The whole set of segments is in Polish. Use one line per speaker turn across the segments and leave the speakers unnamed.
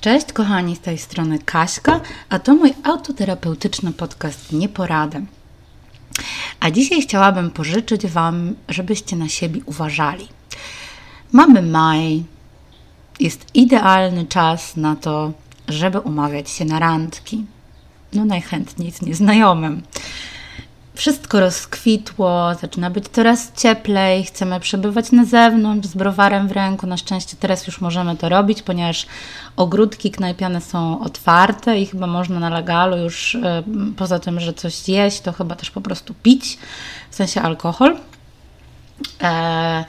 Cześć kochani, z tej strony Kaśka, a to mój autoterapeutyczny podcast Nieporadę. A dzisiaj chciałabym pożyczyć Wam, żebyście na siebie uważali. Mamy maj, jest idealny czas na to, żeby umawiać się na randki. No najchętniej z nieznajomym. Wszystko rozkwitło, zaczyna być coraz cieplej, chcemy przebywać na zewnątrz z browarem w ręku. Na szczęście teraz już możemy to robić, ponieważ ogródki knajpiane są otwarte i chyba można na legalu już e, poza tym, że coś jeść, to chyba też po prostu pić, w sensie alkohol. E,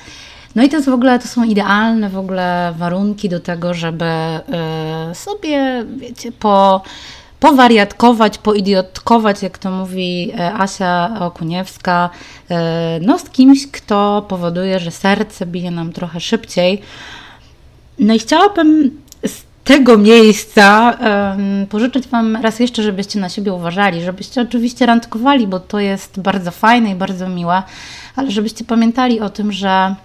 no i to jest w ogóle, to są idealne w ogóle warunki do tego, żeby e, sobie, wiecie, po powariatkować, poidiotkować, jak to mówi e, Asia Okuniewska, e, no z kimś, kto powoduje, że serce bije nam trochę szybciej. No i chciałabym z tego miejsca pożyczyć Wam raz jeszcze, żebyście na siebie uważali, żebyście oczywiście randkowali, bo to jest bardzo fajne i bardzo miłe, ale żebyście pamiętali o tym, że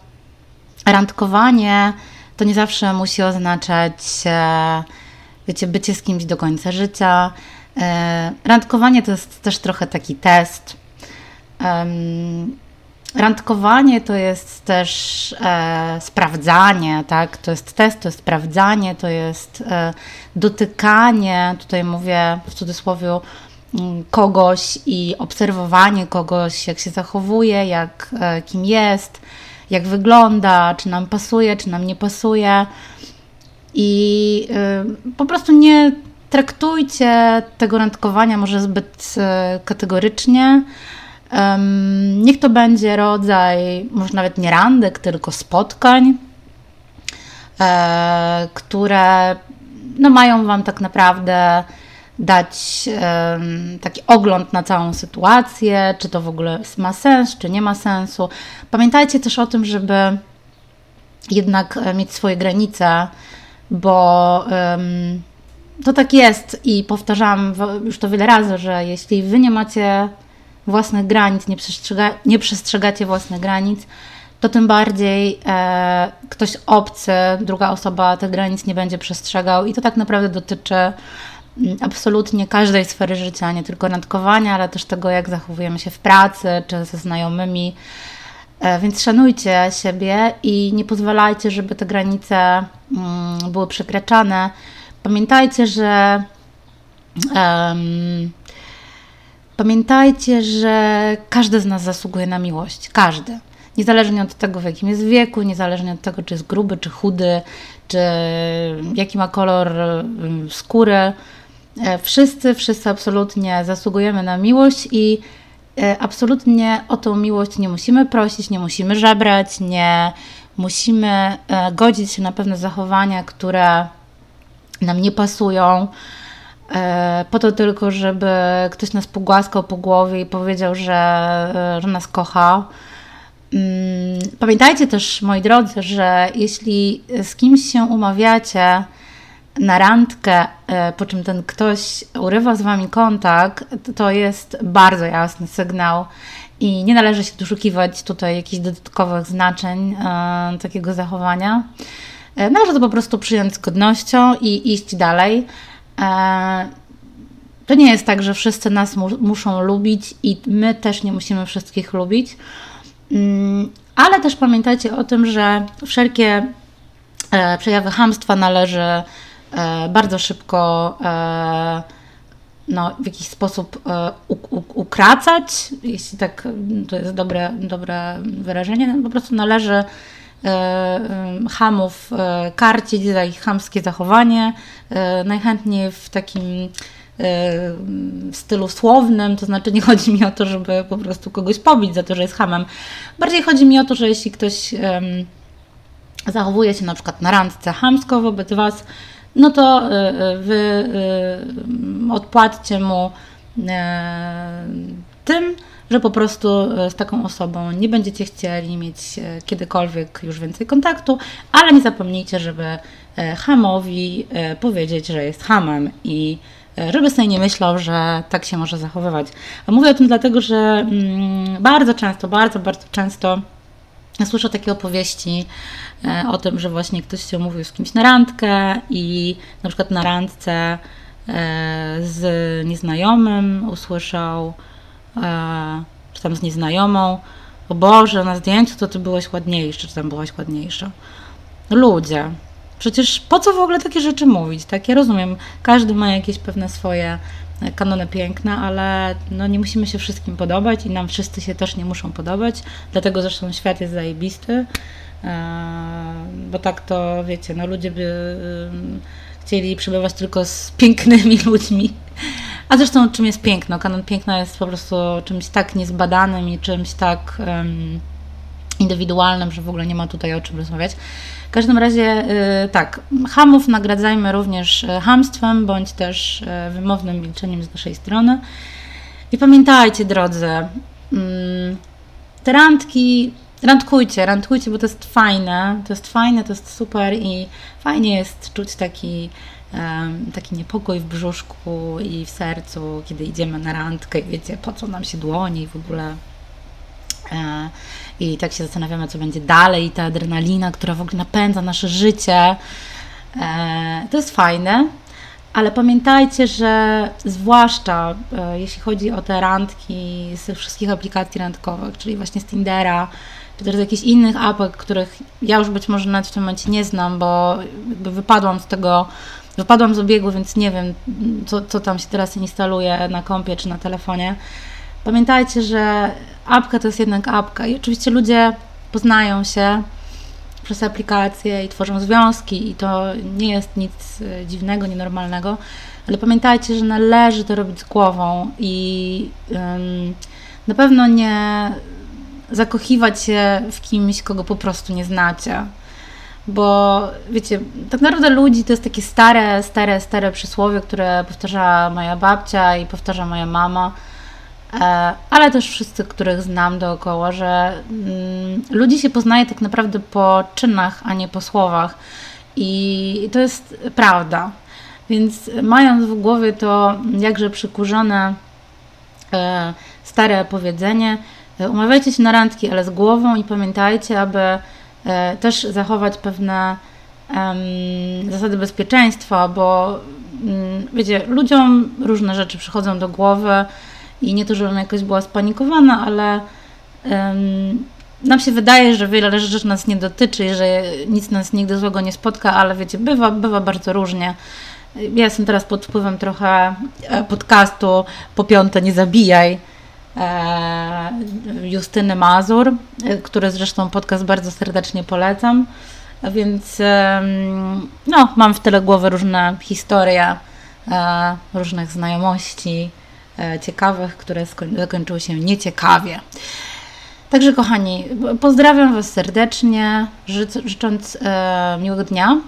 randkowanie to nie zawsze musi oznaczać e, wiecie, bycie z kimś do końca życia. E, randkowanie to jest też trochę taki test. Randkowanie to jest też e, sprawdzanie, tak? To jest test, to jest sprawdzanie, to jest e, dotykanie, tutaj mówię w cudzysłowie mm, kogoś i obserwowanie kogoś, jak się zachowuje, jak, e, kim jest, jak wygląda, czy nam pasuje, czy nam nie pasuje. I y, po prostu nie traktujcie tego randkowania może zbyt y, kategorycznie. Niech to będzie rodzaj, może nawet nie randek, tylko spotkań, e, które no, mają Wam tak naprawdę dać taki ogląd na całą sytuację, czy to w ogóle ma sens, czy nie ma sensu. Pamiętajcie też o tym, żeby jednak mieć swoje granice bo um, to tak jest i powtarzam już to wiele razy, że jeśli wy nie macie własnych granic, nie, przestrzega, nie przestrzegacie własnych granic, to tym bardziej e, ktoś obcy, druga osoba tych granic nie będzie przestrzegał i to tak naprawdę dotyczy mm, absolutnie każdej sfery życia, nie tylko randkowania, ale też tego, jak zachowujemy się w pracy czy ze znajomymi. E, więc szanujcie siebie i nie pozwalajcie, żeby te granice mm, były przekraczane. Pamiętajcie, że um, pamiętajcie, że każdy z nas zasługuje na miłość. Każdy. Niezależnie od tego, w jakim jest wieku, niezależnie od tego, czy jest gruby, czy chudy, czy jaki ma kolor skóry. E, wszyscy, wszyscy absolutnie zasługujemy na miłość i E, absolutnie o tą miłość nie musimy prosić, nie musimy żebrać, nie musimy e, godzić się na pewne zachowania, które nam nie pasują, e, po to tylko, żeby ktoś nas pogłaskał po głowie i powiedział, że, że nas kocha. Mm, pamiętajcie też, moi drodzy, że jeśli z kimś się umawiacie, na randkę, e, po czym ten ktoś urywa z Wami kontakt, to jest bardzo jasny sygnał i nie należy się doszukiwać tutaj jakichś dodatkowych znaczeń e, takiego zachowania. E, należy to po prostu przyjąć z godnością i iść dalej. E, to nie jest tak, że wszyscy nas mu muszą lubić i my też nie musimy wszystkich lubić. Mm, ale też pamiętajcie o tym, że wszelkie przejawy hamstwa należy bardzo szybko no, w jakiś sposób e, ukracać, jeśli tak to jest dobre, dobre wyrażenie, no, po prostu należy hamów karcić za ich hamskie zachowanie, najchętniej w takim stylu słownym, to znaczy nie chodzi mi o to, żeby po prostu kogoś pobić za to, że jest hamem. Bardziej chodzi mi o to, że jeśli ktoś zachowuje się na przykład na randce hamsko wobec Was, no to y, y, wy y, odpłaccie mu tym, że po prostu z taką osobą nie będziecie chcieli mieć kiedykolwiek już więcej kontaktu, ale nie zapomnijcie, żeby hamowi powiedzieć, że jest hamem i żeby sobie nie myślał, że tak się może zachowywać. A mówię o tym dlatego, że mm, bardzo często, bardzo, bardzo często słyszę takie opowieści e, o tym, że właśnie ktoś się umówił z kimś na randkę i na przykład na randce e, z nieznajomym usłyszał, e, czy tam z nieznajomą, o Boże, na zdjęciu to ty byłeś ładniejszy, czy tam byłaś ładniejsza. Ludzie, przecież po co w ogóle takie rzeczy mówić? Tak, ja rozumiem, każdy ma jakieś pewne swoje kanony piękna, ale no nie musimy się wszystkim podobać i nam wszyscy się też nie muszą podobać, dlatego zresztą świat jest zajebisty, bo tak to wiecie, no ludzie by chcieli przebywać tylko z pięknymi ludźmi. A zresztą czym jest piękno? Kanon piękna jest po prostu czymś tak niezbadanym i czymś tak um, indywidualnym, że w ogóle nie ma tutaj o czym rozmawiać. W każdym razie y, tak, hamów nagradzajmy również y, hamstwem, bądź też y, wymownym milczeniem z naszej strony. I pamiętajcie, drodzy, mm, te randki, randkujcie, randkujcie, bo to jest fajne, to jest fajne, to jest super i fajnie jest czuć taki, taki niepokój w brzuszku i w sercu, kiedy idziemy na randkę i wiecie, po co nam się dłoni i w ogóle i tak się zastanawiamy, co będzie dalej, ta adrenalina, która w ogóle napędza nasze życie. E, to jest fajne, ale pamiętajcie, że zwłaszcza e, jeśli chodzi o te randki z wszystkich aplikacji randkowych, czyli właśnie z Tindera, czy też z jakichś innych apek, których ja już być może nawet w tym momencie nie znam, bo wypadłam z tego, wypadłam z obiegu, więc nie wiem, co, co tam się teraz instaluje na kompie czy na telefonie. Pamiętajcie, że apka to jest jednak apka i oczywiście ludzie poznają się przez aplikacje i tworzą związki i to nie jest nic e, dziwnego, nienormalnego, ale pamiętajcie, że należy to robić z głową i um, na pewno nie zakochiwać się w kimś, kogo po prostu nie znacie. Bo wiecie, tak naprawdę ludzi to jest takie stare, stare, stare przysłowie, które powtarza moja babcia i powtarza moja mama ale też wszyscy, których znam dookoła, że mm, ludzi się poznaje tak naprawdę po czynach, a nie po słowach. I to jest prawda. Więc mając w głowie to jakże przykurzone e, stare powiedzenie, e, umawiajcie się na randki, ale z głową i pamiętajcie, aby też zachować pewne zasady bezpieczeństwa, bo mm, wiecie, ludziom różne rzeczy przychodzą do głowy i nie to, żebym jakoś była spanikowana, ale um, nam się wydaje, że wiele rzeczy nas nie dotyczy że nic nas nigdy złego nie spotka, ale wiecie, bywa, bywa bardzo różnie. Ja jestem teraz pod wpływem trochę e, podcastu Po piąte nie zabijaj e, Justyny Mazur, e, który zresztą podcast bardzo serdecznie polecam. Więc no, mam w tyle głowy różne historie, różnych znajomości, ciekawych, które zakończyły się nieciekawie. Także kochani, pozdrawiam Was serdecznie, życząc e, miłego dnia,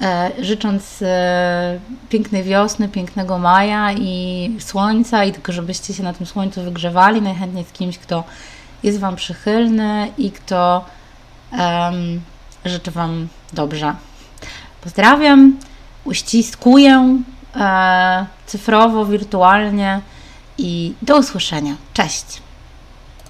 e, życząc e, pięknej wiosny, pięknego maja i słońca i tylko żebyście się na tym słońcu wygrzewali, najchętniej z kimś, kto jest Wam przychylny i kto życzy Wam dobrze. Pozdrawiam, uściskuję e, cyfrowo, wirtualnie i do usłyszenia. Cześć!